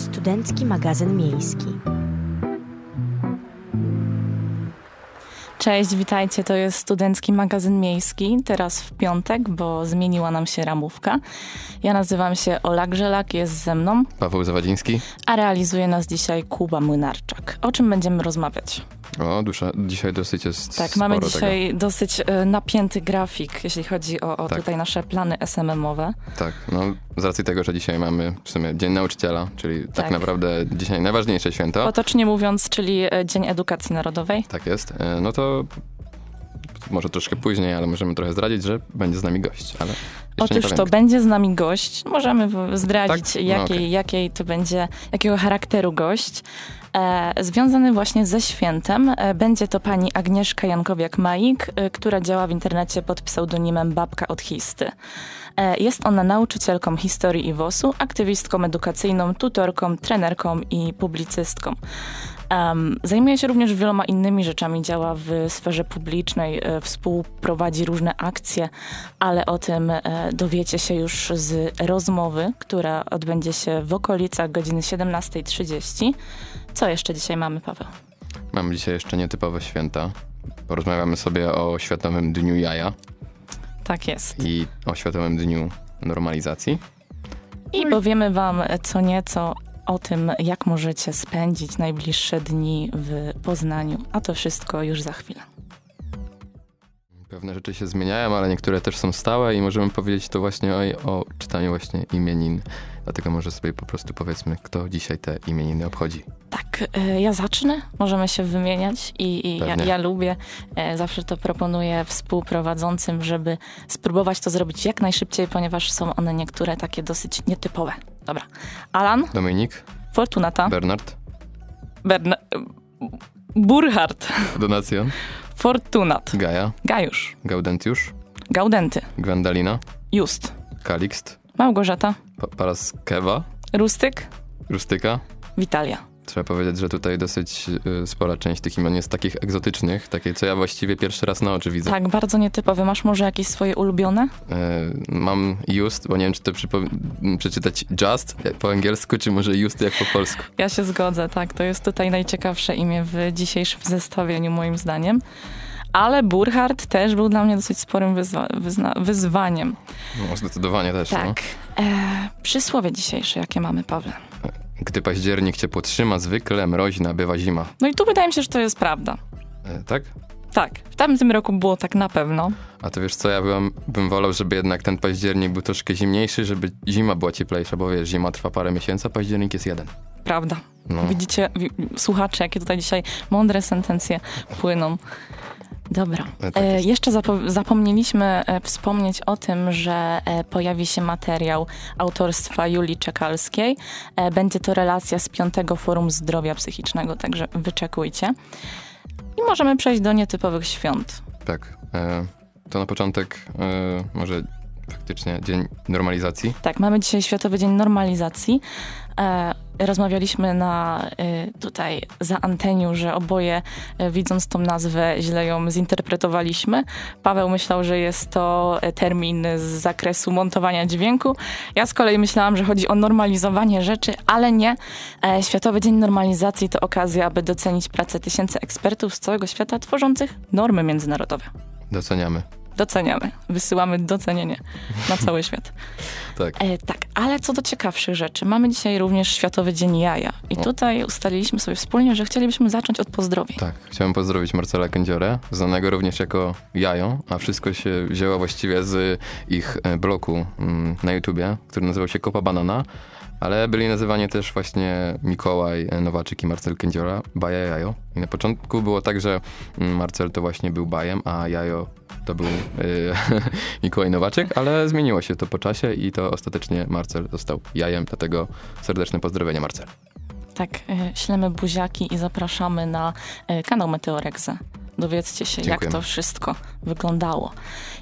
Studencki magazyn miejski. Cześć, witajcie. To jest Studencki Magazyn Miejski. Teraz w piątek, bo zmieniła nam się ramówka. Ja nazywam się Ola Grzelak, jest ze mną. Paweł Zawadziński. A realizuje nas dzisiaj Kuba Młynarczak. O czym będziemy rozmawiać? O, dusza, dzisiaj dosyć jest Tak, mamy dzisiaj tego. dosyć e, napięty grafik, jeśli chodzi o, o Tak. tutaj nasze plany SMM-owe. Tak, no z racji tego, że dzisiaj mamy w sumie Dzień Nauczyciela, czyli tak, Tak. naprawdę dzisiaj najważniejsze święto. Potocznie mówiąc, czyli e, Dzień Edukacji Narodowej. Tak jest. E, No to może troszkę później, ale możemy trochę zdradzić, że będzie z nami gość, ale Otóż to będzie z nami gość. Możemy zdradzić, Tak? No jakiej, okej. jakiej to będzie, jakiego charakteru gość. E, związany właśnie ze świętem e, będzie to pani Agnieszka Jankowiak-Majik, e, która działa w internecie pod pseudonimem Babka od Histy. Jest ona nauczycielką historii i WOS-u, aktywistką edukacyjną, tutorką, trenerką i publicystką. Em, zajmuje się również wieloma innymi rzeczami, działa w sferze publicznej, e, współprowadzi różne akcje, ale o tym e, dowiecie się już z rozmowy, która odbędzie się w okolicach godziny 17.30. Co jeszcze dzisiaj mamy, Paweł? Mamy dzisiaj jeszcze nietypowe święta. Porozmawiamy sobie o Światowym Dniu Jaja Tak jest. i o Światowym Dniu Normalizacji. I powiemy wam co nieco o tym, jak możecie spędzić najbliższe dni w Poznaniu, a to wszystko już za chwilę. Pewne rzeczy się zmieniają, ale niektóre też są stałe i możemy powiedzieć to właśnie o, o czytaniu właśnie imienin. Dlatego może sobie po prostu powiedzmy, kto dzisiaj te imieniny obchodzi. Tak, e, ja zacznę, możemy się wymieniać i, i ja, ja lubię, e, zawsze to proponuję współprowadzącym, żeby spróbować to zrobić jak najszybciej, ponieważ są one niektóre takie dosyć nietypowe. Dobra, Alan, Dominik, Fortunata, Bernard, Berna... Burhard, Donacjon, Fortunat, Gaja, Gajusz, Gaudentiusz, Gaudenty, Gwendalina, Just, Kalixt, Małgorzata, pa Paraskewa, Rustyk, Rustyka. Witalia. Trzeba powiedzieć, że tutaj dosyć y, spora część tych imion jest takich egzotycznych, takie co ja właściwie pierwszy raz na oczy widzę. Tak, bardzo nietypowe. Masz może jakieś swoje ulubione? E, mam Just, bo nie wiem, czy to przeczytać Just po angielsku, czy może Just jak po polsku. Ja się zgodzę, tak. To jest tutaj najciekawsze imię w dzisiejszym zestawieniu, moim zdaniem. Ale Burhard też był dla mnie dosyć sporym wyzwa- wyzwaniem. No, zdecydowanie też. No. Tak. E, przysłowie dzisiejsze, jakie mamy, Pawle? Gdy październik cię podtrzyma, zwykle mroźna bywa zima. No i tu wydaje mi się, że to jest prawda. E, tak? Tak, w tamtym roku było tak na pewno. A to wiesz co, ja bym, bym wolał, żeby jednak ten październik był troszkę zimniejszy, żeby zima była cieplejsza, bo wiesz, zima trwa parę miesięcy, a październik jest jeden. Prawda. No. Widzicie, wi- słuchacze, jakie tutaj dzisiaj mądre sentencje płyną. Dobra. E, tak E, jeszcze zapo- zapomnieliśmy e, wspomnieć o tym, że e, pojawi się materiał autorstwa Julii Czekalskiej. E, będzie to relacja z Piątego Forum Zdrowia Psychicznego, także wyczekujcie. I możemy przejść do nietypowych świąt. Tak. E, to na początek może faktycznie dzień normalizacji. Tak, mamy dzisiaj Światowy Dzień Normalizacji. E, rozmawialiśmy na e, tutaj za anteniu, że oboje e, widząc tą nazwę źle ją zinterpretowaliśmy. Paweł myślał, że jest to termin z zakresu montowania dźwięku. Ja z kolei myślałam, że chodzi o normalizowanie rzeczy, ale nie. Światowy Dzień Normalizacji to okazja, aby docenić pracę tysięcy ekspertów z całego świata tworzących normy międzynarodowe. Doceniamy. Doceniamy. Wysyłamy docenienie na cały świat. Tak. E, tak, ale co do ciekawszych rzeczy, mamy dzisiaj również Światowy Dzień Jaja. I O. tutaj ustaliliśmy sobie wspólnie, że chcielibyśmy zacząć od pozdrowień. Tak, chciałem pozdrowić Marcela Kędziorę, znanego również jako Jajo, a wszystko się wzięło właściwie z ich e, bloku mm, na YouTubie, który nazywał się Kopa Banana, ale byli nazywani też właśnie Mikołaj e, Nowaczyk i Marcel Kędziora, Baja Jajo. I na początku było tak, że mm, Marcel to właśnie był Bajem, a Jajo to był e, Mikołaj Nowaczyk, ale zmieniło się to po czasie i to ostatecznie Marcel został Jajem, dlatego serdeczne pozdrowienia Marcel. Tak, e, ślemy buziaki i zapraszamy na kanał Meteorexę. Dowiedzcie się, jak to wszystko wyglądało.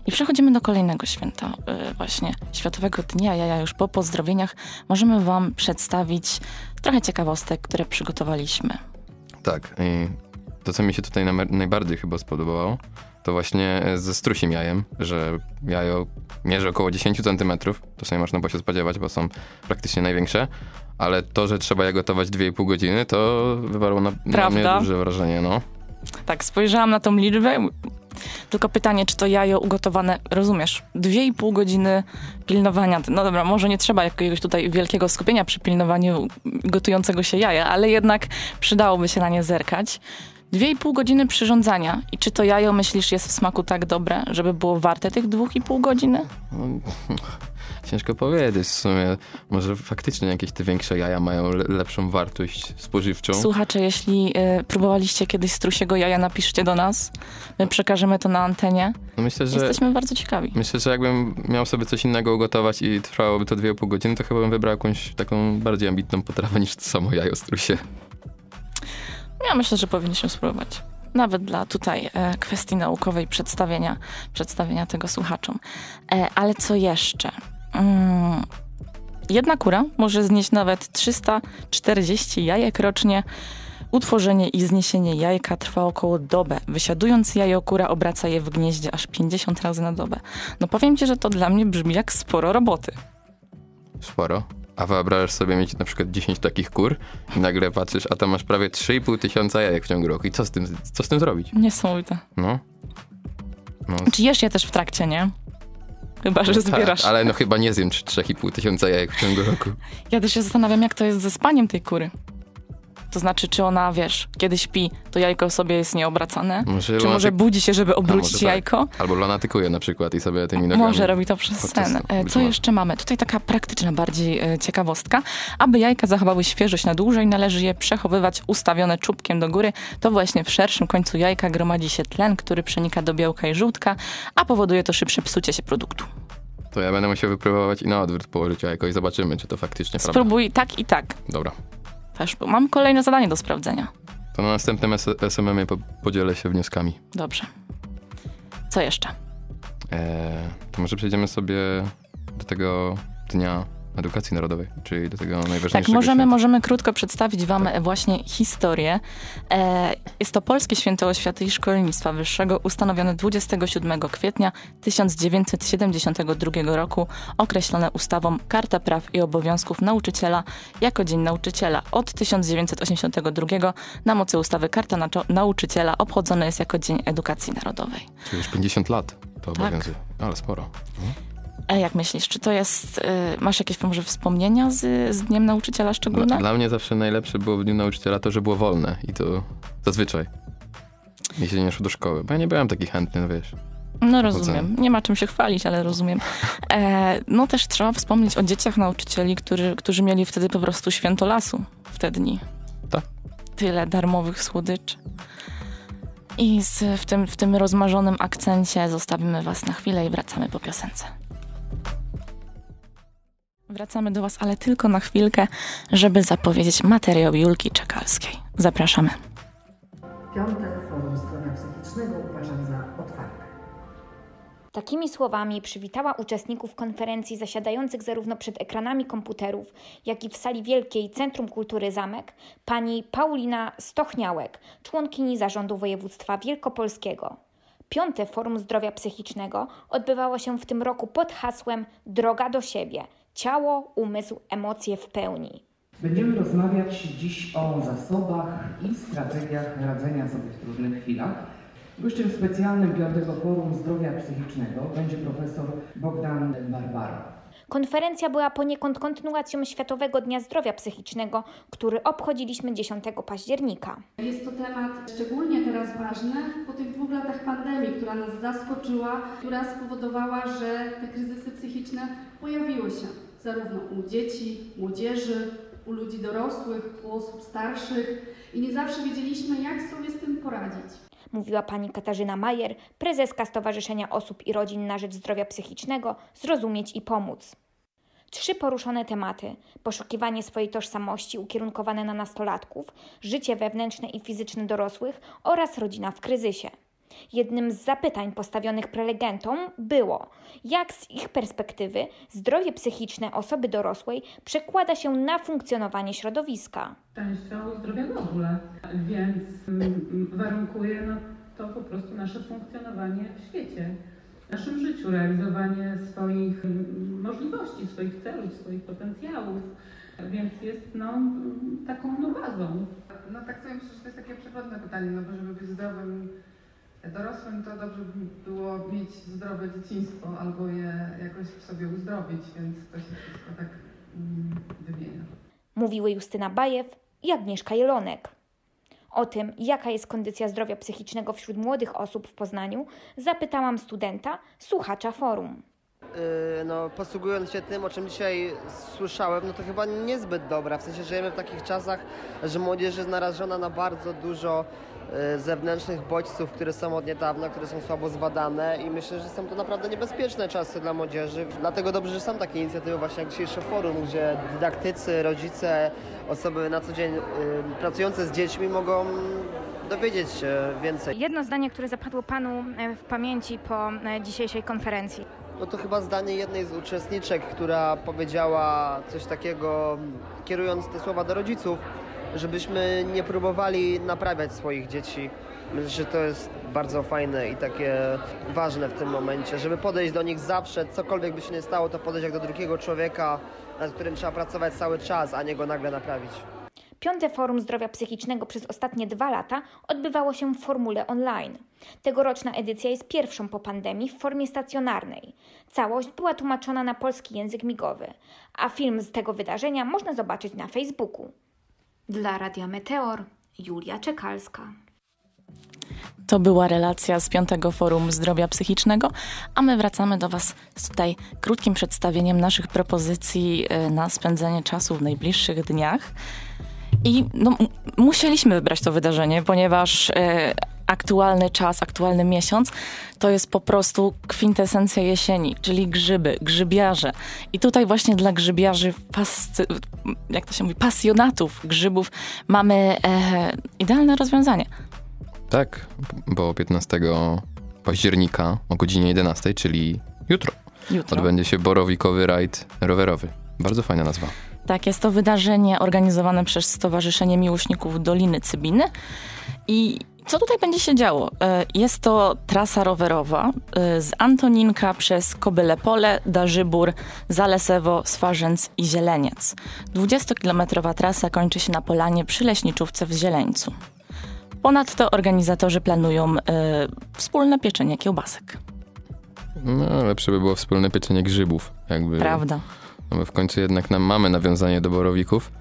I przechodzimy do kolejnego święta, e, właśnie Światowego Dnia Jaja. Już po pozdrowieniach możemy wam przedstawić trochę ciekawostek, które przygotowaliśmy. Tak. I to, co mi się tutaj na- najbardziej chyba spodobało, to właśnie ze strusiem jajem, że jajo mierzy około 10 cm, to sobie można było się spodziewać, bo są praktycznie największe, ale to, że trzeba je gotować 2,5 godziny, to wywarło na, na mnie duże wrażenie, no. Tak, spojrzałam na tą liczbę, tylko pytanie, czy to jajo ugotowane, rozumiesz, 2,5 godziny pilnowania. No dobra, może nie trzeba jakiegoś tutaj wielkiego skupienia przy pilnowaniu gotującego się jaja, ale jednak przydałoby się na nie zerkać. Dwie i pół godziny przyrządzania. I czy to jajo, myślisz, jest w smaku tak dobre, żeby było warte tych dwóch i pół godziny? No, ciężko powiedzieć w sumie. Może faktycznie jakieś te większe jaja mają le lepszą wartość spożywczą. Słuchacze, jeśli y, próbowaliście kiedyś strusiego jaja, napiszcie do nas. My przekażemy to na antenie. No myślę, że, Jesteśmy bardzo ciekawi. Myślę, że jakbym miał sobie coś innego ugotować i trwałoby to dwie i pół godziny, to chyba bym wybrał jakąś taką bardziej ambitną potrawę niż to samo jajo strusie. Ja myślę, że powinniśmy spróbować. Nawet dla tutaj e, kwestii naukowej przedstawienia, przedstawienia tego słuchaczom. E, ale co jeszcze? Mm, jedna kura może znieść nawet 340 jajek rocznie. Utworzenie i zniesienie jajka trwa około dobę. Wysiadując jajo, kura obraca je w gnieździe aż 50 razy na dobę. No powiem ci, że to dla mnie brzmi jak sporo roboty. Sporo? A wyobrażasz sobie mieć na przykład 10 takich kur i nagle patrzysz, a tam masz prawie 3,5 tysiąca jajek w ciągu roku. I co z tym, co z tym zrobić? Niesamowite. No. no. Czy jesz je też w trakcie, nie? Chyba, że no zbierasz. Tak, ale no chyba nie zjem 3,5 tysiąca jajek w ciągu roku. Ja też się zastanawiam, jak to jest ze spaniem tej kury. To znaczy, czy ona, wiesz, kiedy śpi, to jajko sobie jest nieobracane? Może czy może budzi się, żeby obrócić tak. jajko? Albo lunatykuje na przykład i sobie tymi nogami... Może robi to przez sen. E, co jeszcze mamy? Tutaj taka praktyczna bardziej e, ciekawostka. Aby jajka zachowały świeżość na dłużej, należy je przechowywać ustawione czubkiem do góry. To właśnie w szerszym końcu jajka gromadzi się tlen, który przenika do białka i żółtka, a powoduje to szybsze psucie się produktu. To ja będę musiał wypróbować i na odwrót położyć jajko i zobaczymy, czy to faktycznie Spróbuj prawda. tak i tak. Dobra. Mam kolejne zadanie do sprawdzenia. To na następnym SMM-ie podzielę się wnioskami. Dobrze. Co jeszcze? Eee, to może przejdziemy sobie do tego dnia edukacji narodowej, czyli do tego najważniejszego. Tak, możemy, możemy krótko przedstawić wam tak. właśnie historię. E, jest to Polskie Święto Oświaty i Szkolnictwa Wyższego ustanowione 27 kwietnia 1972 roku, określone ustawą Karta Praw i Obowiązków Nauczyciela jako Dzień Nauczyciela. Od 1982 na mocy ustawy Karta Nauczyciela obchodzony jest jako Dzień Edukacji Narodowej. Czyli już 50 lat to tak. obowiązuje, ale sporo. Mhm. A jak myślisz, czy to jest, y, masz jakieś może wspomnienia z, z Dniem Nauczyciela szczególne? Dla, dla, mnie zawsze najlepsze było w Dniu Nauczyciela to, że było wolne i to zazwyczaj. Jeśli nie szło do szkoły, bo ja nie byłem taki chętny, no wiesz. No rozumiem. Nie ma czym się chwalić, ale rozumiem. E, no też trzeba wspomnieć o dzieciach nauczycieli, którzy, którzy mieli wtedy po prostu święto lasu w te dni. Tak. Tyle darmowych słodyczy. I z, w, tym, w tym rozmarzonym akcencie zostawimy was na chwilę i wracamy po piosence. Wracamy do Was, ale tylko na chwilkę, żeby zapowiedzieć materiał Julki Czekalskiej. Zapraszamy. Piątek Forum Zdrowia Psychicznego uważam za otwarte. Takimi słowami przywitała uczestników konferencji zasiadających zarówno przed ekranami komputerów, jak i w sali wielkiej Centrum Kultury Zamek pani Paulina Stochniałek, członkini zarządu województwa wielkopolskiego. Piąte Forum Zdrowia Psychicznego odbywało się w tym roku pod hasłem Droga do siebie – ciało, umysł, emocje w pełni. Będziemy rozmawiać dziś o zasobach i strategiach radzenia sobie w trudnych chwilach. Gościem specjalnym Piątego Forum Zdrowia Psychicznego będzie profesor Bogdan Barbara. Konferencja była poniekąd kontynuacją Światowego Dnia Zdrowia Psychicznego, który obchodziliśmy 10 października. Jest to temat szczególnie teraz ważny po tych dwóch latach pandemii, która nas zaskoczyła, która spowodowała, że te kryzysy psychiczne pojawiły się zarówno u dzieci, młodzieży, u ludzi dorosłych, u osób starszych i nie zawsze wiedzieliśmy, jak sobie z tym poradzić. Mówiła pani Katarzyna Majer, prezeska Stowarzyszenia Osób i Rodzin na Rzecz Zdrowia Psychicznego, zrozumieć i pomóc. Trzy poruszone tematy: poszukiwanie swojej tożsamości ukierunkowane na nastolatków, życie wewnętrzne i fizyczne dorosłych oraz rodzina w kryzysie. Jednym z zapytań postawionych prelegentom było, jak z ich perspektywy zdrowie psychiczne osoby dorosłej przekłada się na funkcjonowanie środowiska. Częścią zdrowia w ogóle, więc mm, warunkuje no, to po prostu nasze funkcjonowanie w świecie, w naszym życiu, realizowanie swoich mm, możliwości, swoich celów, swoich potencjałów. Więc jest no, taką no bazą. No tak sobie myślę, że to jest takie przewodne pytanie, no bo żeby być zdrowym dorosłym, to dobrze by było mieć zdrowe dzieciństwo albo je jakoś w sobie uzdrowić, więc to się wszystko tak mm, wymienia. Mówiły Justyna Bajew i Agnieszka Jelonek. O tym, jaka jest kondycja zdrowia psychicznego wśród młodych osób w Poznaniu, zapytałam studenta, słuchacza forum. Yy, no, posługując się tym, o czym dzisiaj słyszałem, no to chyba niezbyt dobra. W sensie żyjemy w takich czasach, że młodzież jest narażona na bardzo dużo yy, zewnętrznych bodźców, które są od niedawna, które są słabo zbadane i myślę, że są to naprawdę niebezpieczne czasy dla młodzieży. Dlatego dobrze, że są takie inicjatywy właśnie jak dzisiejsze forum, gdzie dydaktycy, rodzice, osoby na co dzień yy, pracujące z dziećmi mogą dowiedzieć się więcej. Jedno zdanie, które zapadło Panu e, w pamięci po e, dzisiejszej konferencji. No to chyba zdanie jednej z uczestniczek, która powiedziała coś takiego, kierując te słowa do rodziców, żebyśmy nie próbowali naprawiać swoich dzieci. Myślę, że to jest bardzo fajne i takie ważne w tym momencie, żeby podejść do nich zawsze, cokolwiek by się nie stało, to podejść jak do drugiego człowieka, nad którym trzeba pracować cały czas, a nie go nagle naprawić. Piąte Forum Zdrowia Psychicznego przez ostatnie dwa lata odbywało się w formule online. Tegoroczna edycja jest pierwszą po pandemii w formie stacjonarnej. Całość była tłumaczona na polski język migowy, a film z tego wydarzenia można zobaczyć na Facebooku. Dla Radia Meteor Julia Czekalska. To była relacja z Piątego Forum Zdrowia Psychicznego, a my wracamy do Was z tutaj krótkim przedstawieniem naszych propozycji y, na spędzenie czasu w najbliższych dniach. I no, musieliśmy wybrać to wydarzenie, ponieważ e, aktualny czas, aktualny miesiąc to jest po prostu kwintesencja jesieni, czyli grzyby, grzybiarze. I tutaj właśnie dla grzybiarzy, pascy, jak to się mówi, pasjonatów grzybów mamy e, idealne rozwiązanie. Tak, bo 15 października o godzinie 11, czyli jutro, jutro. odbędzie się borowikowy rajd rowerowy. Bardzo fajna nazwa. Tak, jest to wydarzenie organizowane przez Stowarzyszenie Miłośników Doliny Cybiny. I co tutaj będzie się działo? E, jest to trasa rowerowa e, z Antoninka przez Kobyle Pole, Darzybór, Zalesewo, Swarzęc i Zieleniec. 20-kilometrowa trasa kończy się na polanie przy Leśniczówce w Zieleńcu. Ponadto organizatorzy planują y, wspólne pieczenie kiełbasek. No, lepsze by było wspólne pieczenie grzybów. Jakby Prawda. No bo w końcu jednak nam mamy nawiązanie do borowików.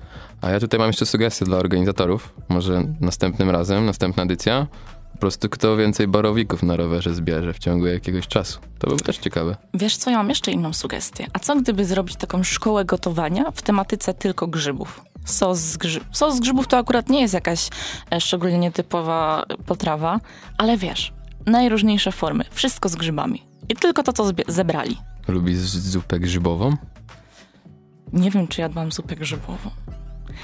A ja tutaj mam jeszcze sugestię dla organizatorów. Może następnym razem, następna edycja, po prostu kto więcej borowików na rowerze zbierze w ciągu jakiegoś czasu. To byłoby też ciekawe. Wiesz co, ja mam jeszcze inną sugestię. A co gdyby zrobić taką szkołę gotowania w tematyce tylko grzybów? Sos z, grzyb. Sos z grzybów to akurat nie jest jakaś e, szczególnie nietypowa potrawa, ale wiesz, najróżniejsze formy, wszystko z grzybami. I tylko to, co zebrali. Lubisz zupę grzybową? Nie wiem, czy jadłam zupę grzybową.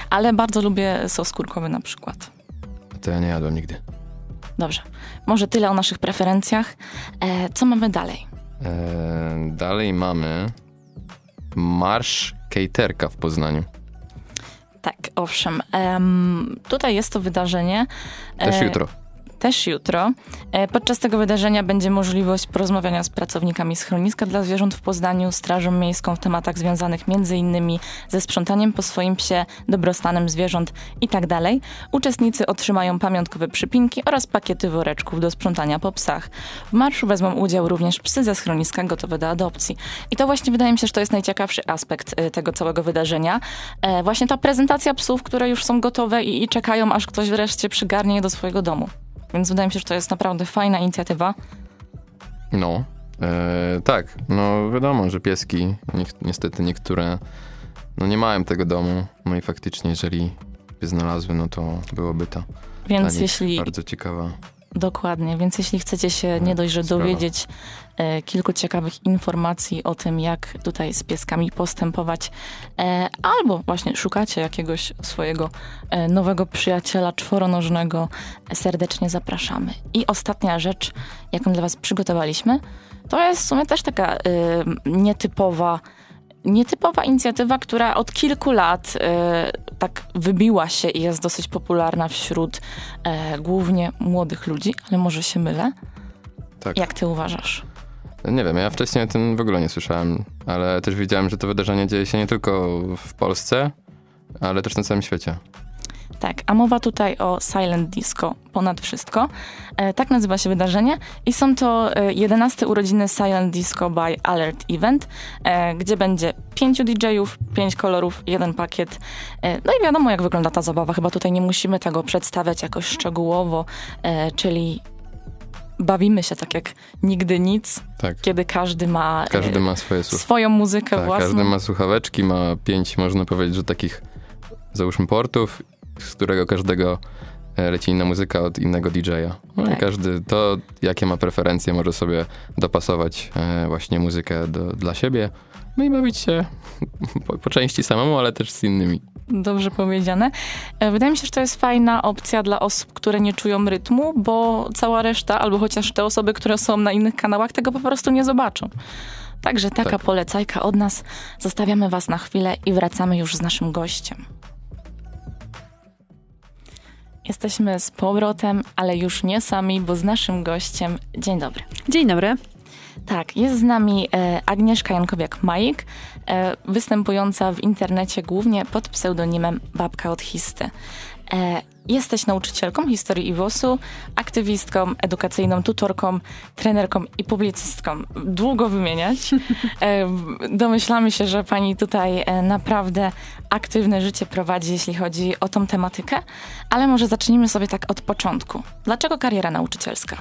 Ale bardzo lubię sos kurkowy na przykład. To ja nie jadłem nigdy. Dobrze. Może tyle o naszych preferencjach. E, co mamy dalej? E, dalej mamy Marsz Caterka w Poznaniu. Tak, owszem. Um, tutaj jest to wydarzenie. Też e, jutro też jutro. E, podczas tego wydarzenia będzie możliwość porozmawiania z pracownikami schroniska dla zwierząt w Poznaniu, Strażą Miejską w tematach związanych m.in. ze sprzątaniem po swoim psie, dobrostanem zwierząt itd. Tak Uczestnicy otrzymają pamiątkowe przypinki oraz pakiety woreczków do sprzątania po psach. W marszu wezmą udział również psy ze schroniska gotowe do adopcji. I to właśnie wydaje mi się, że to jest najciekawszy aspekt e, tego całego wydarzenia. E, właśnie ta prezentacja psów, które już są gotowe i, i czekają, aż ktoś wreszcie przygarnie je do swojego domu. Więc wydaje mi się, że to jest naprawdę fajna inicjatywa. No, e, tak. No wiadomo, że pieski, ni niestety niektóre, no nie mają tego domu. No i faktycznie, jeżeli by znalazły, no to byłoby to Więc jeśli bardzo ciekawa Dokładnie, więc jeśli chcecie się nie dość, że dowiedzieć e, kilku ciekawych informacji o tym, jak tutaj z pieskami postępować, e, albo właśnie szukacie jakiegoś swojego e, nowego przyjaciela czworonożnego, serdecznie zapraszamy. I ostatnia rzecz, jaką dla Was przygotowaliśmy, to jest w sumie też taka e, nietypowa nietypowa inicjatywa, która od kilku lat e, tak wybiła się i jest dosyć popularna wśród e, głównie młodych ludzi, ale może się mylę? Tak. Jak ty uważasz? Nie wiem, ja wcześniej o tym w ogóle nie słyszałem, ale też widziałem, że to wydarzenie dzieje się nie tylko w Polsce, ale też na całym świecie. Tak, a mowa tutaj o Silent Disco ponad wszystko. E, tak nazywa się wydarzenie i są to e, 11 urodziny Silent Disco by Alert Event, e, gdzie będzie pięciu DJ-ów, pięć kolorów, jeden pakiet. E, no i wiadomo, jak wygląda ta zabawa. Chyba tutaj nie musimy tego przedstawiać jakoś szczegółowo, e, czyli bawimy się tak jak nigdy nic, Tak. kiedy każdy ma, e, Każdy ma swoje słuch- swoją muzykę Tak, własną. każdy ma słuchaweczki, ma pięć, można powiedzieć, że takich, załóżmy, portów, z którego każdego e, leci inna muzyka od innego DJ-a. No Tak. każdy to, jakie ma preferencje, może sobie dopasować e, właśnie muzykę do, dla siebie. No i bawić się po, po części samemu, ale też z innymi. Dobrze powiedziane. E, Wydaje mi się, że to jest fajna opcja dla osób, które nie czują rytmu, bo cała reszta, albo chociaż te osoby, które są na innych kanałach, tego po prostu nie zobaczą. Także taka Tak. polecajka od nas. Zostawiamy Was na chwilę i wracamy już z naszym gościem. Jesteśmy z powrotem, ale już nie sami, bo z naszym gościem. Dzień dobry. Dzień dobry. Tak, jest z nami e, Agnieszka Jankowiak-Majik, e, występująca w internecie głównie pod pseudonimem Babka od Histy. E, jesteś nauczycielką historii i WOS-u, aktywistką edukacyjną, tutorką, trenerką i publicystką. Długo wymieniać. E, domyślamy się, że pani tutaj e, naprawdę aktywne życie prowadzi, jeśli chodzi o tą tematykę, ale może zacznijmy sobie tak od początku. Dlaczego kariera nauczycielska?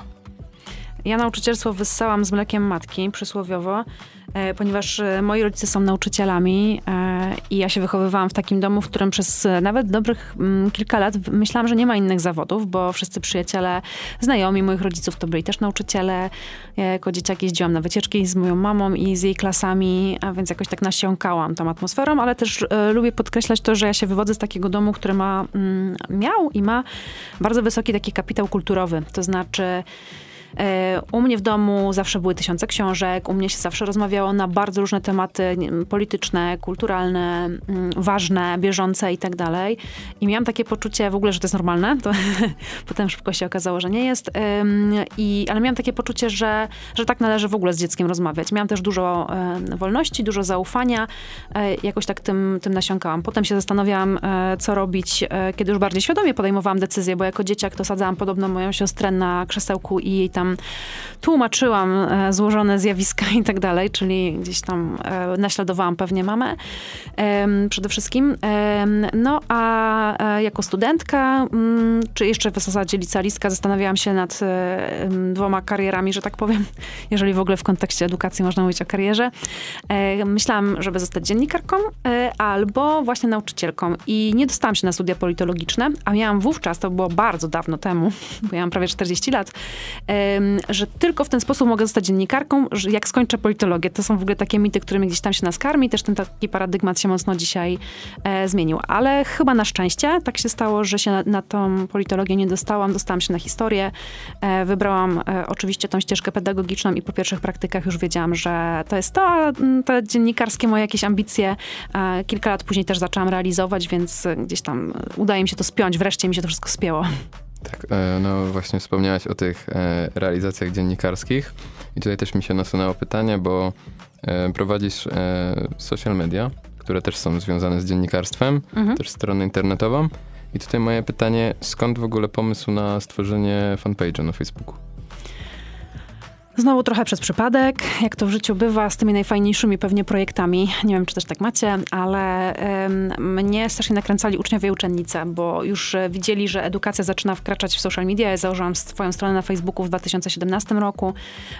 Ja nauczycielstwo wyssałam z mlekiem matki, przysłowiowo, e, ponieważ e, moi rodzice są nauczycielami e, i ja się wychowywałam w takim domu, w którym przez nawet dobrych mm, kilka lat myślałam, że nie ma innych zawodów, bo wszyscy przyjaciele, znajomi moich rodziców to byli też nauczyciele. Ja jako dzieciak jeździłam na wycieczki z moją mamą i z jej klasami, a więc jakoś tak nasiąkałam tą atmosferą, ale też lubię podkreślać to, że ja się wywodzę z takiego domu, który ma, mm, miał i ma bardzo wysoki taki kapitał kulturowy, to znaczy U mnie w domu zawsze były tysiące książek, u mnie się zawsze rozmawiało na bardzo różne tematy polityczne, kulturalne, mm, ważne, bieżące i tak dalej. I miałam takie poczucie w ogóle, że to jest normalne. To potem szybko się okazało, że nie jest. I, ale miałam takie poczucie, że, że tak należy w ogóle z dzieckiem rozmawiać. Miałam też dużo em, wolności, dużo zaufania. E, Jakoś tak tym, tym nasiąkałam. Potem się zastanawiałam, e, co robić, e, kiedy już bardziej świadomie podejmowałam decyzje, bo jako dzieciak to sadzałam podobno moją siostrę na krzesełku i jej tam tłumaczyłam e, złożone zjawiska i tak dalej, czyli gdzieś tam e, naśladowałam pewnie mamę przede wszystkim. No a e, jako studentka, mm, czy jeszcze w zasadzie licealistka, zastanawiałam się nad dwoma karierami, że tak powiem, jeżeli w ogóle w kontekście edukacji można mówić o karierze. Myślałam, żeby zostać dziennikarką albo właśnie nauczycielką i nie dostałam się na studia politologiczne, a miałam wówczas, to było bardzo dawno temu, bo ja mam prawie 40 lat, że tylko w ten sposób mogę zostać dziennikarką, jak skończę politologię. To są w ogóle takie mity, którymi gdzieś tam się nas karmi. Też ten taki paradygmat się mocno dzisiaj e, zmienił. Ale chyba na szczęście tak się stało, że się na, na tą politologię nie dostałam. Dostałam się na historię. E, wybrałam e, oczywiście tą ścieżkę pedagogiczną i po pierwszych praktykach już wiedziałam, że to jest to, mm, te dziennikarskie moje jakieś ambicje e, kilka lat później też zaczęłam realizować, więc gdzieś tam udaje mi się to spiąć. Wreszcie mi się to wszystko spięło. Tak, e, no właśnie wspomniałaś o tych e, realizacjach dziennikarskich i tutaj też mi się nasunęło pytanie, bo e, prowadzisz social media, które też są związane z dziennikarstwem, Mhm. też stronę internetową i tutaj moje pytanie, skąd w ogóle pomysł na stworzenie fanpage'a na Facebooku? Znowu trochę przez przypadek, jak to w życiu bywa, z tymi najfajniejszymi pewnie projektami. Nie wiem, czy też tak macie, ale em, mnie strasznie nakręcali uczniowie i uczennice, bo już e, widzieli, że edukacja zaczyna wkraczać w social media. Ja założyłam swoją stronę na Facebooku w 2017 roku,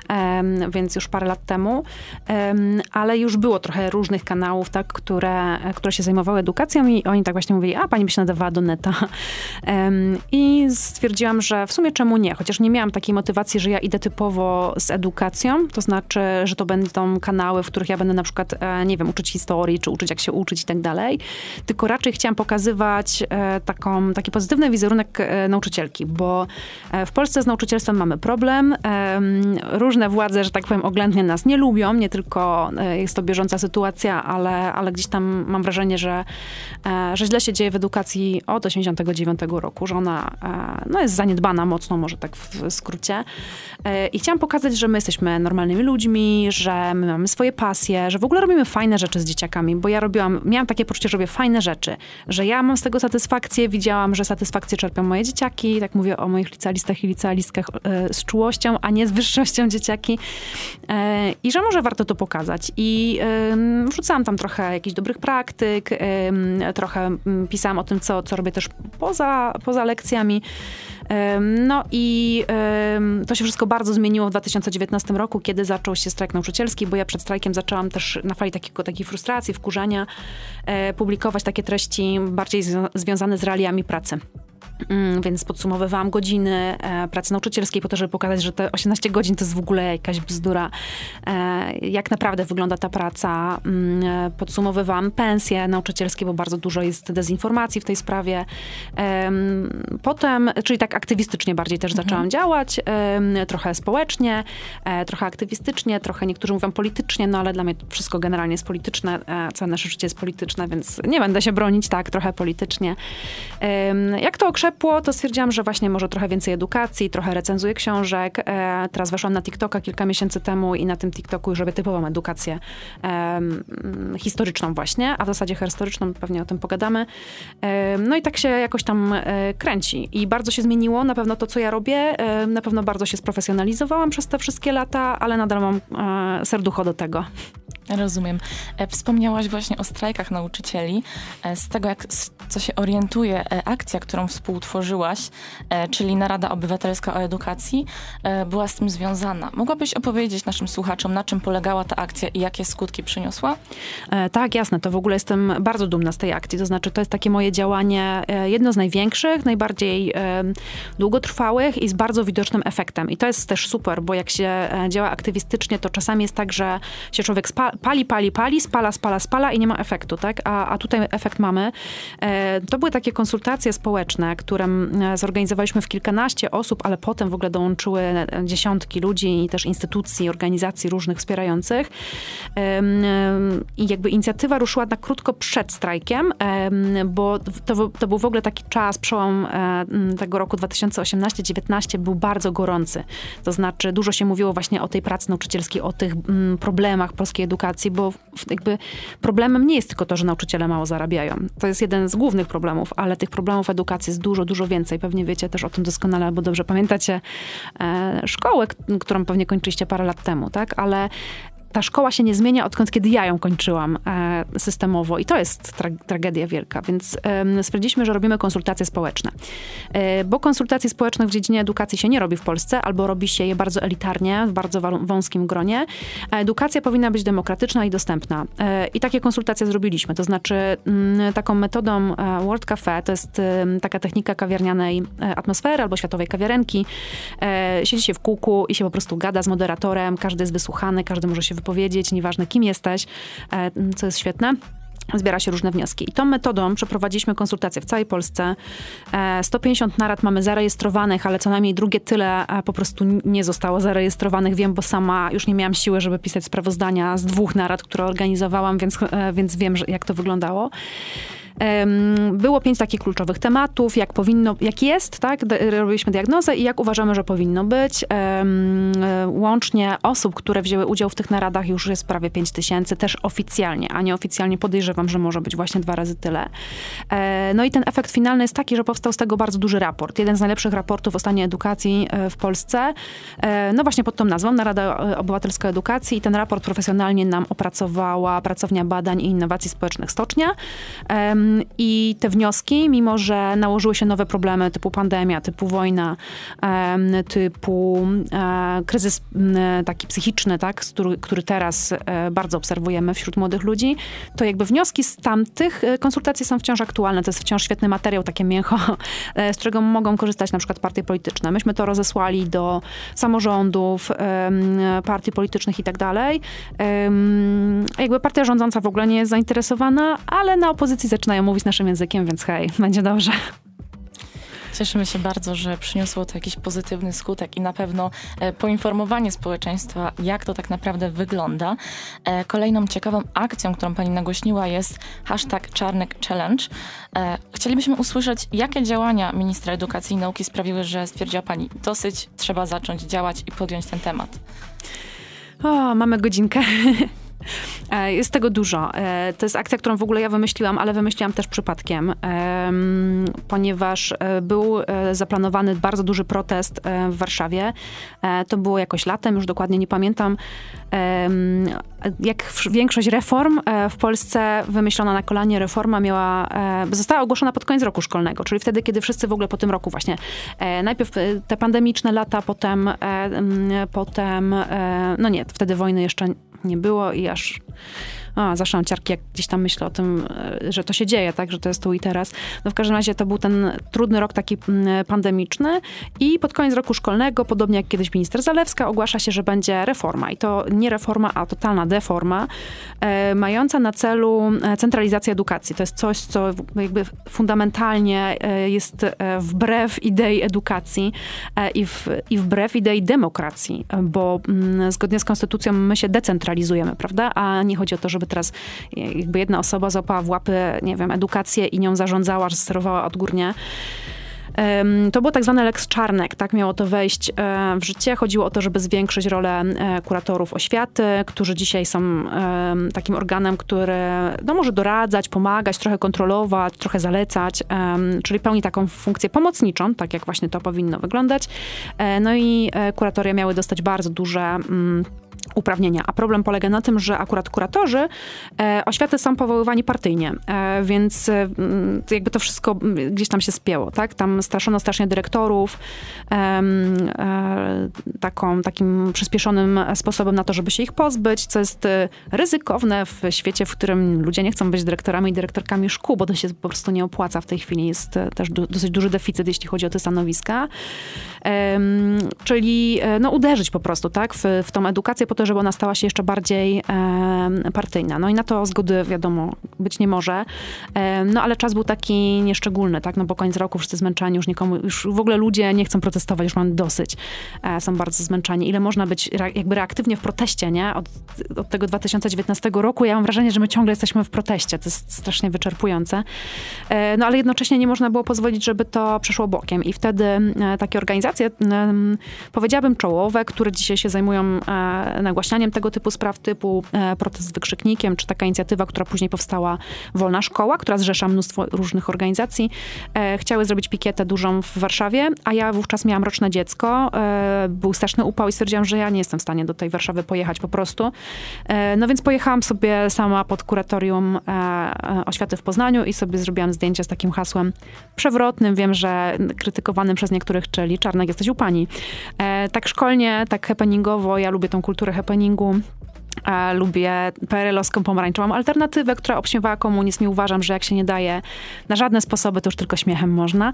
em, więc już parę lat temu, Em, ale już było trochę różnych kanałów, tak, które, które się zajmowały edukacją i oni tak właśnie mówili, a pani by się nadawała do neta. I stwierdziłam, że w sumie czemu nie, chociaż nie miałam takiej motywacji, że ja idę typowo z edukacją, to znaczy, że to będą kanały, w których ja będę na przykład, e, nie wiem, uczyć historii, czy uczyć jak się uczyć i tak dalej, tylko raczej chciałam pokazywać e, taką, taki pozytywny wizerunek nauczycielki, bo w Polsce z nauczycielstwem mamy problem. Różne władze, że tak powiem, oględnie nas nie lubią, nie tylko jest to bieżąca sytuacja, ale, ale gdzieś tam mam wrażenie, że, że źle się dzieje w edukacji od 89 roku, że ona no, jest zaniedbana mocno, może tak w skrócie. E, I chciałam pokazać, że my jesteśmy normalnymi ludźmi, że my mamy swoje pasje, że w ogóle robimy fajne rzeczy z dzieciakami, bo ja robiłam, miałam takie poczucie, że robię fajne rzeczy, że ja mam z tego satysfakcję, widziałam, że satysfakcję czerpią moje dzieciaki, tak mówię o moich licealistach i licealistkach e, z czułością, a nie z wyższością dzieciaki e, i że może warto to pokazać. I wrzucałam tam trochę jakichś dobrych praktyk, trochę pisałam o tym, co, co robię też poza, poza lekcjami. No i to się wszystko bardzo zmieniło w 2019 roku, kiedy zaczął się strajk nauczycielski, bo ja przed strajkiem zaczęłam też na fali takiego, takiej frustracji, wkurzania e, publikować takie treści bardziej związane z realiami pracy. Mm, więc podsumowywałam godziny e, pracy nauczycielskiej po to, żeby pokazać, że te 18 godzin to jest w ogóle jakaś bzdura. E, jak naprawdę wygląda ta praca. Mm, e, podsumowywałam pensje nauczycielskie, bo bardzo dużo jest dezinformacji w tej sprawie. Potem, czyli tak aktywistycznie bardziej też mhm. zaczęłam działać, trochę społecznie, trochę aktywistycznie, trochę niektórzy mówią politycznie, no ale dla mnie wszystko generalnie jest polityczne, całe nasze życie jest polityczne, więc nie będę się bronić, tak, trochę politycznie. Jak to okrzep ciepło, to stwierdziłam, że właśnie może trochę więcej edukacji, trochę recenzuję książek. E, teraz weszłam na TikToka kilka miesięcy temu i na tym TikToku już robię typową edukację e, historyczną właśnie, a w zasadzie historyczną, pewnie o tym pogadamy. E, no i tak się jakoś tam e, kręci. I bardzo się zmieniło na pewno to, co ja robię. E, na pewno bardzo się sprofesjonalizowałam przez te wszystkie lata, ale nadal mam e, serducho do tego. Rozumiem. Wspomniałaś właśnie o strajkach nauczycieli. Z tego, jak, co się orientuje, akcja, którą współ współtworzyłaś, e, czyli Narada Obywatelska o Edukacji, e, była z tym związana. Mogłabyś opowiedzieć naszym słuchaczom, na czym polegała ta akcja i jakie skutki przyniosła? E, tak, jasne. To w ogóle jestem bardzo dumna z tej akcji. To znaczy, to jest takie moje działanie, jedno z największych, najbardziej długotrwałych i z bardzo widocznym efektem. I to jest też super, bo jak się działa aktywistycznie, to czasami jest tak, że się człowiek pali, pali, pali, spala, spala, spala i nie ma efektu, tak? A, a tutaj efekt mamy. To były takie konsultacje społeczne, które zorganizowaliśmy w kilkanaście osób, ale potem w ogóle dołączyły dziesiątki ludzi i też instytucji, organizacji różnych wspierających. I jakby inicjatywa ruszyła na krótko przed strajkiem, bo to, to był w ogóle taki czas, przełom e, tego roku 2018-19 był bardzo gorący. To znaczy dużo się mówiło właśnie o tej pracy nauczycielskiej, o tych problemach polskiej edukacji, bo jakby problemem nie jest tylko to, że nauczyciele mało zarabiają. To jest jeden z głównych problemów, ale tych problemów edukacji jest dużo, dużo więcej. Pewnie wiecie też o tym doskonale, albo dobrze pamiętacie e, szkołę, którą pewnie kończyliście parę lat temu, tak? Ale ta szkoła się nie zmienia, odkąd kiedy ja ją kończyłam e, systemowo i to jest tra tragedia wielka, więc stwierdziliśmy, że robimy konsultacje społeczne. E, bo konsultacji społecznych w dziedzinie edukacji się nie robi w Polsce, albo robi się je bardzo elitarnie, w bardzo wąskim gronie. Edukacja powinna być demokratyczna i dostępna. E, I takie konsultacje zrobiliśmy, to znaczy mm, taką metodą World Cafe, to jest taka technika kawiarnianej atmosfery albo światowej kawiarenki. siedzi się w kółku i się po prostu gada z moderatorem, każdy jest wysłuchany, każdy może się wypowiedzieć, nieważne kim jesteś, e, co jest świetne zbiera się różne wnioski. I tą metodą przeprowadziliśmy konsultacje w całej Polsce. 150 e, narad mamy zarejestrowanych, ale co najmniej drugie tyle e, po prostu nie zostało zarejestrowanych. Wiem, bo sama już nie miałam siły, żeby pisać sprawozdania z dwóch narad, które organizowałam, więc, więc wiem, jak to wyglądało. Było pięć takich kluczowych tematów, jak powinno, jak jest, tak? Robiliśmy diagnozę i jak uważamy, że powinno być. Łącznie osób, które wzięły udział w tych naradach już jest prawie pięć tysięcy, też oficjalnie, a nieoficjalnie podejrzewam, że może być właśnie dwa razy tyle. E, no i ten efekt finalny jest taki, że powstał z tego bardzo duży raport. Jeden z najlepszych raportów o stanie edukacji e, w Polsce. E, no właśnie pod tą nazwą, Narada Obywatelska Edukacji i ten raport profesjonalnie nam opracowała Pracownia Badań i Innowacji Społecznych Stocznia. I te wnioski, mimo że nałożyły się nowe problemy typu pandemia, typu wojna, typu e, kryzys taki psychiczny, tak, który, teraz e, bardzo obserwujemy wśród młodych ludzi, to jakby wnioski z tamtych e, konsultacji są wciąż aktualne. To jest wciąż świetny materiał, takie mięcho, z którego mogą korzystać na przykład partie polityczne. Myśmy to rozesłali do samorządów, partii politycznych i tak dalej. Jakby partia rządząca w ogóle nie jest zainteresowana, ale na opozycji zaczynają mówić naszym językiem, więc hej, będzie dobrze. Cieszymy się bardzo, że przyniosło to jakiś pozytywny skutek i na pewno e, poinformowanie społeczeństwa, jak to tak naprawdę wygląda. E, kolejną ciekawą akcją, którą pani nagłośniła jest hashtag Czarnek Challenge. E, chcielibyśmy usłyszeć, jakie działania ministra edukacji i nauki sprawiły, że stwierdziła pani dosyć, trzeba zacząć działać i podjąć ten temat. O, mamy godzinkę. E, jest tego dużo. E, to jest akcja, którą w ogóle ja wymyśliłam, ale wymyśliłam też przypadkiem, ponieważ e, był zaplanowany bardzo duży protest w Warszawie. To było jakoś latem, już dokładnie nie pamiętam. Jak większość reform w Polsce wymyślona na kolanie reforma miała, została ogłoszona pod koniec roku szkolnego, czyli wtedy, kiedy wszyscy w ogóle po tym roku właśnie, najpierw te pandemiczne lata, potem, potem no nie, wtedy wojny jeszcze nie było i aż a, zawsze ciarki, jak gdzieś tam myślę o tym, e, że to się dzieje, tak, że to jest tu i teraz. No w każdym razie to był ten trudny rok taki mm, pandemiczny i pod koniec roku szkolnego, podobnie jak kiedyś minister Zalewska, ogłasza się, że będzie reforma i to nie reforma, a totalna deforma, e, mająca na celu e, centralizację edukacji. To jest coś, co jakby fundamentalnie e, jest wbrew idei edukacji i, w, i wbrew idei demokracji, bo mm, zgodnie z konstytucją my się decentralizujemy, prawda? A nie chodzi o to, żeby żeby teraz jakby jedna osoba złapała w łapy, nie wiem, edukację i nią zarządzała, sterowała odgórnie. To było tak zwane Lex Czarnek, tak miało to wejść e, w życie. Chodziło o to, żeby zwiększyć rolę e, kuratorów oświaty, którzy dzisiaj są takim organem, który no, może doradzać, pomagać, trochę kontrolować, trochę zalecać, czyli pełni taką funkcję pomocniczą, tak jak właśnie to powinno wyglądać. E, no i kuratoria miały dostać bardzo duże mm, uprawnienia. A problem polega na tym, że akurat kuratorzy e, oświaty są powoływani partyjnie, e, więc e, jakby to wszystko gdzieś tam się spięło, tak? Tam straszono strasznie dyrektorów e, e, taką, takim przyspieszonym sposobem na to, żeby się ich pozbyć, co jest e, ryzykowne w świecie, w którym ludzie nie chcą być dyrektorami i dyrektorkami szkół, bo to się po prostu nie opłaca. W tej chwili jest też dosyć duży deficyt, jeśli chodzi o te stanowiska. czyli no, uderzyć po prostu, tak? W, w tą edukację po to, żeby ona stała się jeszcze bardziej partyjna. No i na to zgody, wiadomo, być nie może. No ale czas był taki nieszczególny, tak? No bo koniec roku wszyscy zmęczeni, już nikomu, już w ogóle ludzie nie chcą protestować, już mam dosyć. E, są bardzo zmęczeni. Ile można być jakby reaktywnie w proteście, nie? Od, od tego 2019 roku ja mam wrażenie, że my ciągle jesteśmy w proteście. To jest strasznie wyczerpujące. E, no ale jednocześnie nie można było pozwolić, żeby to przeszło bokiem. I wtedy e, takie organizacje, powiedziałabym czołowe, które dzisiaj się zajmują nagłaśnianiem tego typu spraw, typu e, protest z wykrzyknikiem, czy taka inicjatywa, która później powstała Wolna Szkoła, która zrzesza mnóstwo różnych organizacji, e, chciały zrobić pikietę dużą w Warszawie, a ja wówczas miałam roczne dziecko, e, był straszny upał i stwierdziłam, że ja nie jestem w stanie do tej Warszawy pojechać po prostu. No więc pojechałam sobie sama pod kuratorium oświaty w Poznaniu i sobie zrobiłam zdjęcie z takim hasłem przewrotnym, wiem, że krytykowanym przez niektórych, czyli Czarnek jesteś u pani. Tak szkolnie, tak happeningowo, ja lubię tą kulturę happeningu. E, lubię PRL-owską pomarańczową alternatywę, która obśmiewała komunizm i uważam, że jak się nie daje na żadne sposoby, to już tylko śmiechem można.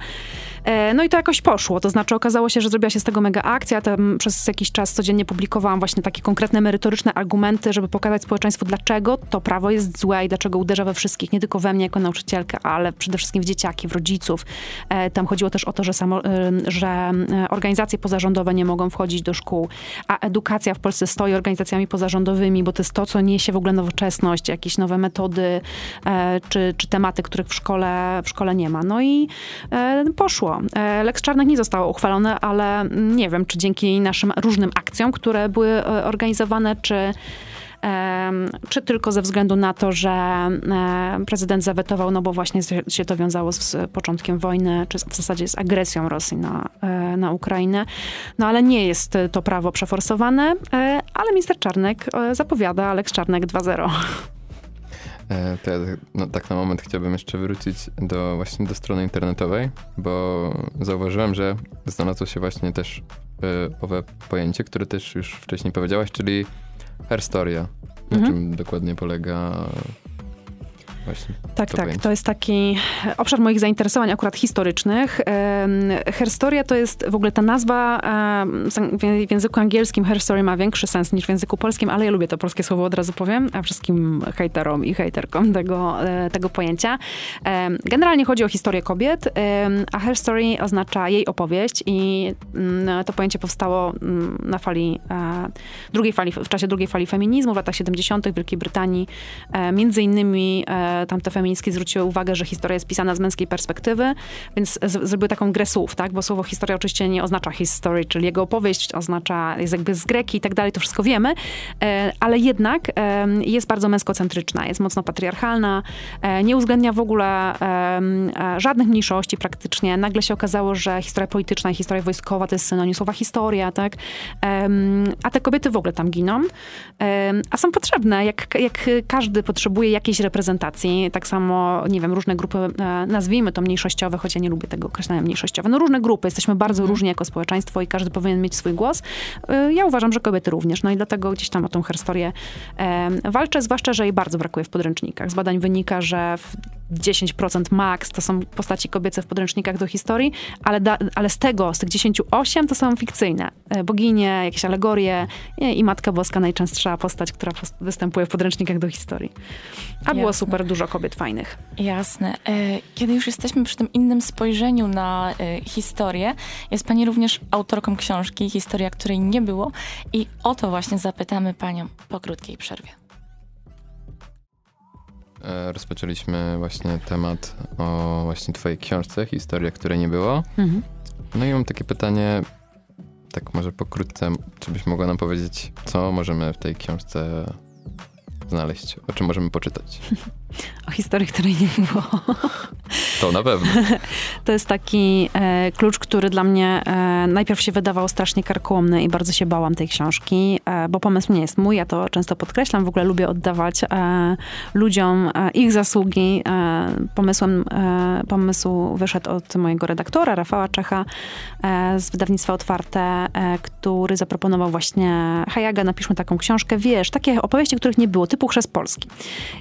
E, no i to jakoś poszło. To znaczy okazało się, że zrobiła się z tego mega akcja. Tam przez jakiś czas codziennie publikowałam właśnie takie konkretne, merytoryczne argumenty, żeby pokazać społeczeństwu, dlaczego to prawo jest złe i dlaczego uderza we wszystkich, nie tylko we mnie jako nauczycielkę, ale przede wszystkim w dzieciaki, w rodziców. E, tam chodziło też o to, że, samo, że organizacje pozarządowe nie mogą wchodzić do szkół, a edukacja w Polsce stoi organizacjami pozarządowymi, bo to jest to, co niesie w ogóle nowoczesność, jakieś nowe metody e, czy, czy tematy, których w szkole, w szkole nie ma. No i e, poszło. E, Lex Czarnek nie zostało uchwalone, ale nie wiem, czy dzięki naszym różnym akcjom, które były organizowane, czy czy tylko ze względu na to, że prezydent zawetował, no bo właśnie się to wiązało z początkiem wojny, czy w zasadzie z agresją Rosji na, e, na Ukrainę. No ale nie jest to prawo przeforsowane, e, ale minister Czarnek e, zapowiada Alex Czarnek 2.0. E, to ja no, tak na moment chciałbym jeszcze wrócić do właśnie do strony internetowej, bo zauważyłem, że znalazło się właśnie też y, owe pojęcie, które też już wcześniej powiedziałaś, czyli herstoria. Na Mhm. czym dokładnie polega właśnie Tak, to tak. pojęcie? To jest taki obszar moich zainteresowań akurat historycznych. Herstoria to jest w ogóle ta nazwa w- języku angielskim herstory ma większy sens niż w języku polskim, ale ja lubię to polskie słowo, od razu powiem, a wszystkim hejterom i hejterkom tego, e, tego pojęcia. Generalnie chodzi o historię kobiet, a herstory oznacza jej opowieść i mm, to pojęcie powstało mm, na fali e, drugiej fali, w czasie drugiej fali feminizmu w latach 70. w Wielkiej Brytanii. E, Między innymi tamte feministki zwróciły uwagę, że historia jest pisana z męskiej perspektywy, więc z- zrobiły taką grę słów, tak? Bo słowo historia oczywiście nie oznacza history, czyli jego opowieść oznacza, jest jakby z greki i tak dalej, to wszystko wiemy, e, ale jednak e, jest bardzo męskocentryczna, jest mocno patriarchalna, e, nie uwzględnia w ogóle żadnych mniejszości praktycznie. Nagle się okazało, że historia polityczna i historia wojskowa to jest synonim słowa historia, tak? A te kobiety w ogóle tam giną, a są potrzebne, jak, jak każdy potrzebuje jakiejś reprezentacji. Tak samo, nie wiem, różne grupy, e, nazwijmy to mniejszościowe, choć ja nie lubię tego określenia mniejszościowe. No różne grupy, jesteśmy bardzo różni jako społeczeństwo i każdy powinien mieć swój głos. E, Ja uważam, że kobiety również, no i dlatego gdzieś tam o tą historię em, walczę, zwłaszcza, że jej bardzo brakuje w podręcznikach. Z badań wynika, że w 10% max to są postaci kobiece w podręcznikach do historii, ale, da, ale z tego, z tych 10, 8 to są fikcyjne. E, Boginie, jakieś alegorie i, i Matka Boska najczęstsza postać, która pos- występuje w podręcznikach do historii. A było Jasne. super dużo kobiet fajnych. Jasne. E, Kiedy już jesteśmy przy tym innym spojrzeniu na e, historię, jest Pani również autorką książki Historia, której nie było i o to właśnie zapytamy Panią po krótkiej przerwie. E, Rozpoczęliśmy właśnie temat o właśnie twojej książce, historia, której nie było. Mhm. No i mam takie pytanie, tak może pokrótce, czy byś mogła nam powiedzieć, co możemy w tej książce znaleźć, o czym możemy poczytać? O historii, której nie było. To na pewno. To jest taki e, klucz, który dla mnie e, najpierw się wydawał strasznie karkołomny i bardzo się bałam tej książki, e, bo pomysł nie jest mój, ja to często podkreślam, w ogóle lubię oddawać e, ludziom e, ich zasługi. E, pomysłem, pomysł wyszedł od mojego redaktora, Rafała Czecha z wydawnictwa Otwarte, który zaproponował właśnie Hajaga, napiszmy taką książkę, wiesz, takie opowieści, których nie było, typu Chrzest Polski.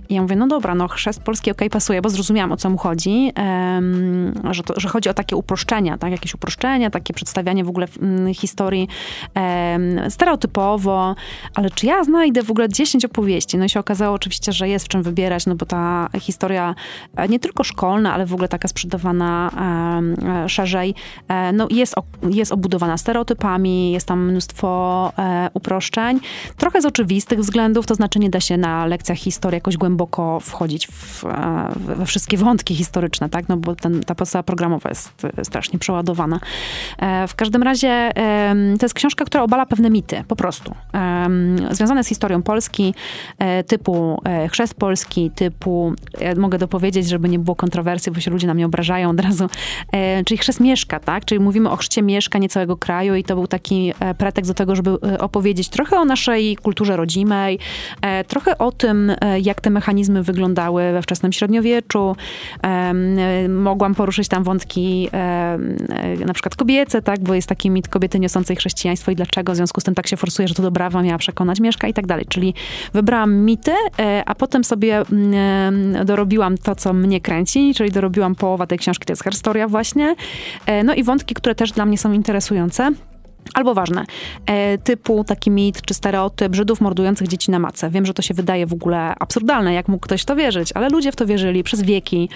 I ja mówię, no dobra, no chrzest polski, okej, pasuje, bo zrozumiałam, o co mu chodzi, em, że, to, że chodzi o takie uproszczenia, tak, jakieś uproszczenia, takie przedstawianie w ogóle mm, historii em, stereotypowo, ale czy ja znajdę w ogóle 10 opowieści? No i się okazało oczywiście, że jest w czym wybierać, no bo ta historia e, nie tylko szkolna, ale w ogóle taka sprzedawana e, szerzej, e, no jest, jest obudowana stereotypami, jest tam mnóstwo uproszczeń, trochę z oczywistych względów, to znaczy nie da się na lekcjach historii jakoś głęboko wchodzić w, e, we wszystkie wątki historyczne, tak? No bo ten, ta podstawa programowa jest e, strasznie przeładowana. E, W każdym razie to jest książka, która obala pewne mity, po prostu. Związane z historią Polski, typu chrzest Polski, typu, ja mogę dopowiedzieć, żeby nie było kontrowersji, bo się ludzie na mnie obrażają od razu, czyli chrzest Mieszka, tak? Czyli mówimy o chrzcie Mieszka, nie całego kraju i to był taki pretekst do tego, żeby opowiedzieć trochę o naszej kulturze rodzimej, trochę o tym, jak te mechanizmy wyglądały we wczesnym średniowieczu. E, Mogłam poruszyć tam wątki e, na przykład kobiece, tak, bo jest taki mit kobiety niosącej chrześcijaństwo i dlaczego w związku z tym tak się forsuje, że to dobrawa miała przekonać Mieszka i tak dalej. Czyli wybrałam mity, e, a potem sobie mm, dorobiłam to, co mnie kręci, czyli dorobiłam połowa tej książki, to jest historia właśnie. No i wątki, które też dla mnie są interesujące. Albo ważne, e, typu taki mit czy stereotyp Żydów mordujących dzieci na macę. Wiem, że to się wydaje w ogóle absurdalne, jak mógł ktoś to wierzyć, ale ludzie w to wierzyli przez wieki.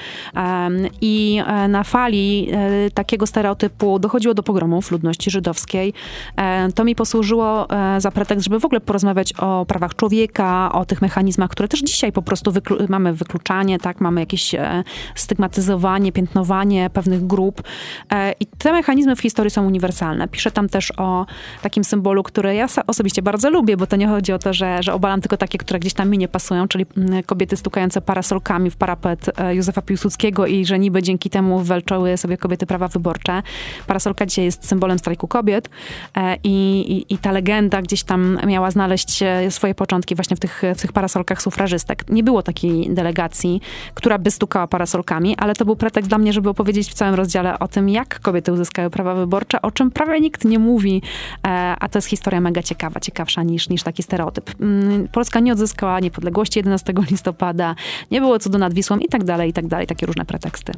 I e, na fali e, takiego stereotypu dochodziło do pogromów ludności żydowskiej. To mi posłużyło za pretekst, żeby w ogóle porozmawiać o prawach człowieka, o tych mechanizmach, które też dzisiaj po prostu wyklu- mamy wykluczanie, tak, mamy jakieś stygmatyzowanie, piętnowanie pewnych grup. I te mechanizmy w historii są uniwersalne. Piszę tam też o takim symbolu, który ja osobiście bardzo lubię, bo to nie chodzi o to, że, że obalam tylko takie, które gdzieś tam mi nie pasują, czyli mm, kobiety stukające parasolkami w parapet e, Józefa Piłsudskiego i że niby dzięki temu walczyły sobie kobiety prawa wyborcze. Parasolka dzisiaj jest symbolem strajku kobiet e, i, i, i ta legenda gdzieś tam miała znaleźć swoje początki właśnie w tych, w tych parasolkach sufrażystek. Nie było takiej delegacji, która by stukała parasolkami, ale to był pretekst dla mnie, żeby opowiedzieć w całym rozdziale o tym, jak kobiety uzyskały prawa wyborcze, o czym prawie nikt nie mówi, e, a to jest historia mega ciekawa, ciekawsza niż, niż taki stereotyp. Mm, Polska nie odzyskała niepodległości 11 listopada, nie było cudu nad Wisłą i tak dalej, i tak dalej, takie różne preteksty.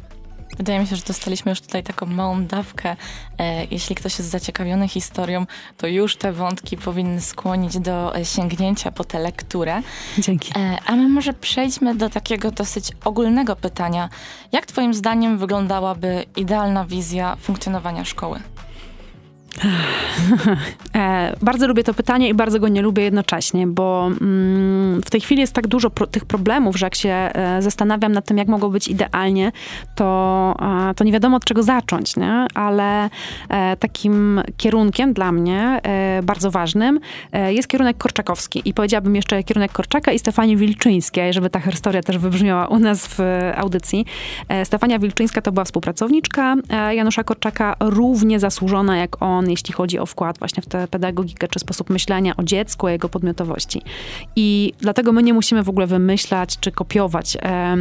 Wydaje mi się, że dostaliśmy już tutaj taką małą dawkę. E, jeśli ktoś jest zaciekawiony historią, to już te wątki powinny skłonić do e, sięgnięcia po tę lekturę. Dzięki. A my może przejdźmy do takiego dosyć ogólnego pytania. Jak Twoim zdaniem wyglądałaby idealna wizja funkcjonowania szkoły? E, bardzo lubię to pytanie i bardzo go nie lubię jednocześnie, bo mm, w tej chwili jest tak dużo pro, tych problemów, że jak się e, zastanawiam nad tym, jak mogło być idealnie, to, e, to nie wiadomo od czego zacząć, nie? ale e, takim kierunkiem dla mnie e, bardzo ważnym e, jest kierunek korczakowski i powiedziałabym jeszcze kierunek Korczaka i Stefanii Wilczyńskiej, żeby ta historia też wybrzmiała u nas w audycji. Stefania Wilczyńska to była współpracowniczka Janusza Korczaka, równie zasłużona jak on jeśli chodzi o wkład właśnie w tę pedagogikę, czy sposób myślenia o dziecku, o jego podmiotowości. I dlatego my nie musimy w ogóle wymyślać, czy kopiować e,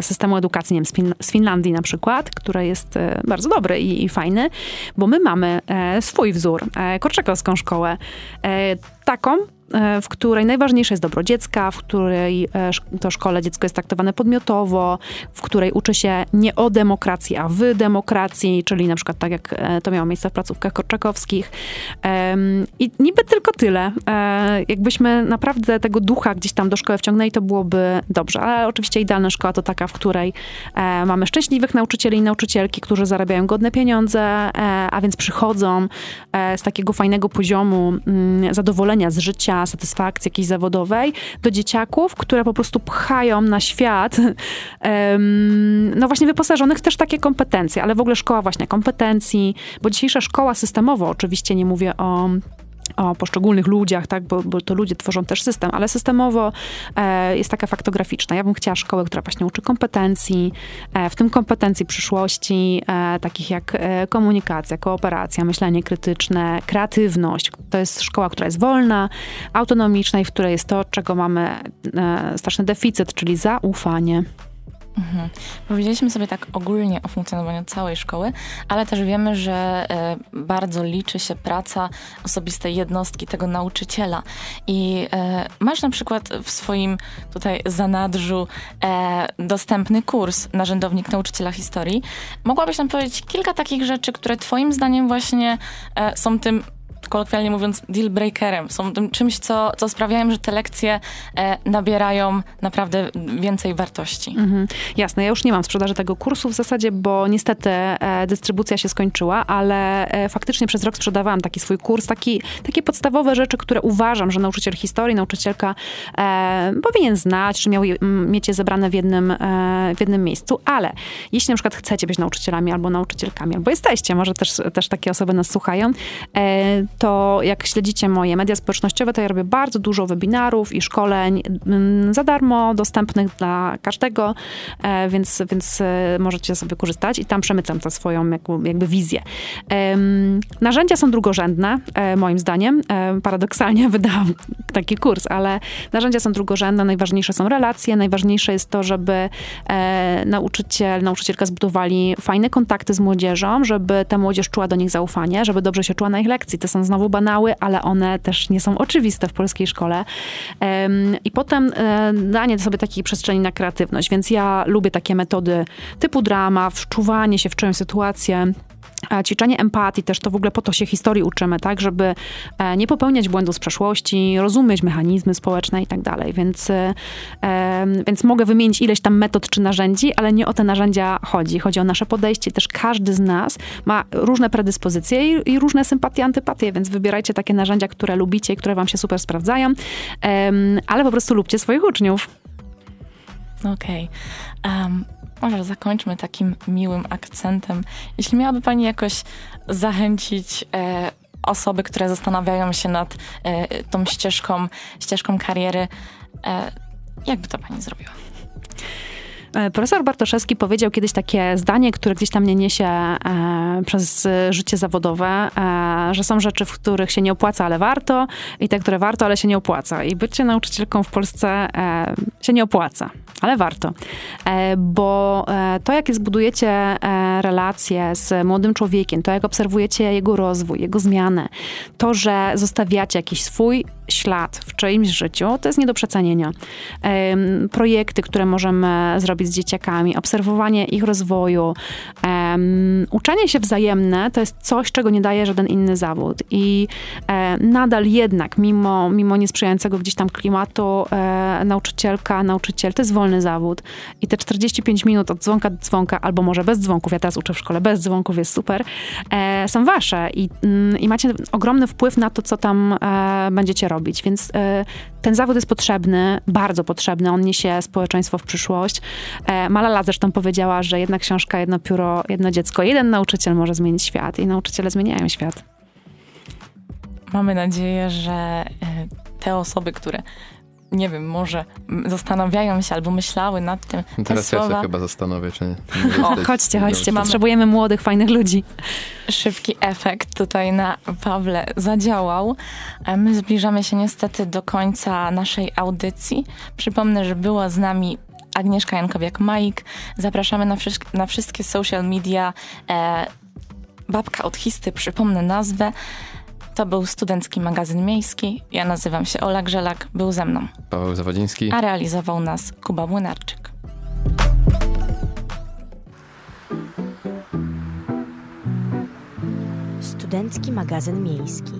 systemu edukacji, nie wiem, z, Fin z, Finlandii na przykład, który jest e, bardzo dobry i, i, fajny, bo my mamy e, swój wzór, korczakowską szkołę, taką, E, w której najważniejsze jest dobro dziecka, w której e, to szkole dziecko jest traktowane podmiotowo, w której uczy się nie o demokracji, a w demokracji, czyli na przykład tak jak e, to miało miejsce w placówkach korczakowskich. I niby tylko tyle. Jakbyśmy naprawdę tego ducha gdzieś tam do szkoły wciągnęli, to byłoby dobrze. Ale oczywiście idealna szkoła to taka, w której mamy szczęśliwych nauczycieli i nauczycielki, którzy zarabiają godne pieniądze, a więc przychodzą z takiego fajnego poziomu mm, zadowolenia z życia, satysfakcji jakiejś zawodowej do dzieciaków, które po prostu pchają na świat, no właśnie wyposażonych też takie kompetencje, ale w ogóle szkoła właśnie kompetencji, bo dzisiejsza szkoła systemowo, oczywiście nie mówię o o poszczególnych ludziach, tak, bo, bo, to ludzie tworzą też system, ale systemowo e, jest taka faktograficzna. Ja bym chciała szkołę, która właśnie uczy kompetencji, e, w tym kompetencji przyszłości, e, takich jak e, komunikacja, kooperacja, myślenie krytyczne, kreatywność. To jest szkoła, która jest wolna, autonomiczna i w której jest to, czego mamy e, straszny deficyt, czyli zaufanie. Mhm. Powiedzieliśmy sobie tak ogólnie o funkcjonowaniu całej szkoły, ale też wiemy, że e, bardzo liczy się praca osobistej jednostki, tego nauczyciela. I e, masz na przykład w swoim tutaj zanadrzu e, dostępny kurs Narzędownik Nauczyciela Historii. Mogłabyś nam powiedzieć kilka takich rzeczy, które twoim zdaniem właśnie są tym kolokwialnie mówiąc, deal breakerem. Są tym czymś, co, co sprawiają, że te lekcje e, nabierają naprawdę więcej wartości. Mhm. Jasne, ja już nie mam sprzedaży tego kursu w zasadzie, bo niestety e, dystrybucja się skończyła, ale e, faktycznie przez rok sprzedawałam taki swój kurs, taki, takie podstawowe rzeczy, które uważam, że nauczyciel historii, nauczycielka e, powinien znać, czy miał mieć je zebrane w jednym, e, w jednym miejscu, ale jeśli na przykład chcecie być nauczycielami albo nauczycielkami, albo jesteście, może też, też takie osoby nas słuchają, e, to jak śledzicie moje media społecznościowe, to ja robię bardzo dużo webinarów i szkoleń mm, za darmo, dostępnych dla każdego, e, więc, więc e, możecie sobie korzystać i tam przemycam tę swoją jakby, wizję. Narzędzia są drugorzędne, e, moim zdaniem. Paradoksalnie wydałam taki kurs, ale narzędzia są drugorzędne, najważniejsze są relacje, najważniejsze jest to, żeby nauczyciel, nauczycielka zbudowali fajne kontakty z młodzieżą, żeby ta młodzież czuła do nich zaufanie, żeby dobrze się czuła na ich lekcji. To są znowu banały, ale one też nie są oczywiste w polskiej szkole. I potem e, danie sobie takiej przestrzeni na kreatywność, więc ja lubię takie metody typu drama, wczuwanie się w czyjąś sytuację, Ćwiczenie empatii też to w ogóle po to się historii uczymy, tak, żeby e, nie popełniać błędów z przeszłości, rozumieć mechanizmy społeczne i tak dalej. Więc, e, więc mogę wymienić ileś tam metod czy narzędzi, ale nie o te narzędzia chodzi. Chodzi o nasze podejście. Też każdy z nas ma różne predyspozycje i, i różne sympatie, antypatie, więc wybierajcie takie narzędzia, które lubicie i które wam się super sprawdzają, ale po prostu lubcie swoich uczniów. Okej. Okay. Um, może zakończmy takim miłym akcentem. Jeśli miałaby Pani jakoś zachęcić e, osoby, które zastanawiają się nad e, tą ścieżką, ścieżką kariery. E, jak by to pani zrobiła? E, profesor Bartoszewski powiedział kiedyś takie zdanie, które gdzieś tam mnie niesie e, przez życie zawodowe, e, że są rzeczy, w których się nie opłaca, ale warto i te, które warto, ale się nie opłaca. I bycie nauczycielką w Polsce e, się nie opłaca, ale warto. E, bo e, to, jak zbudujecie relacje z młodym człowiekiem, to jak obserwujecie jego rozwój, jego zmianę, to, że zostawiacie jakiś swój ślad w czyimś życiu, to jest nie do przecenienia. Projekty, które możemy zrobić z dzieciakami, obserwowanie ich rozwoju, uczenie się wzajemne to jest coś, czego nie daje żaden inny zawód. I e, nadal jednak, mimo, mimo niesprzyjającego gdzieś tam klimatu, e, nauczycielka, nauczyciel to jest wolny zawód. I te 45 minut od dzwonka do dzwonka, albo może bez dzwonków, ja teraz uczę w szkole bez dzwonków, jest super, e, są wasze. I, mm, i macie ogromny wpływ na to, co tam będziecie robić robić. Więc y, ten zawód jest potrzebny, bardzo potrzebny. On niesie społeczeństwo w przyszłość. E, Malala zresztą powiedziała, że jedna książka, jedno pióro, jedno dziecko, jeden nauczyciel może zmienić świat i nauczyciele zmieniają świat. Mamy nadzieję, że te osoby, które nie wiem, może zastanawiają się albo myślały nad tym. Teraz ja się chyba zastanowię, czy nie O, chodźcie, chodźcie, potrzebujemy młodych, fajnych ludzi. Szybki efekt tutaj na Pawle zadziałał. E, my zbliżamy się niestety do końca naszej audycji. Przypomnę, że była z nami Agnieszka Jankowiak-Majik. Zapraszamy na, na, wszystkie social media. E, babka od Histy, przypomnę nazwę. To był Studencki Magazyn Miejski. Ja nazywam się Ola Grzelak, był ze mną. Paweł Zawodziński. A realizował nas Kuba Młynarczyk. Studencki Magazyn Miejski.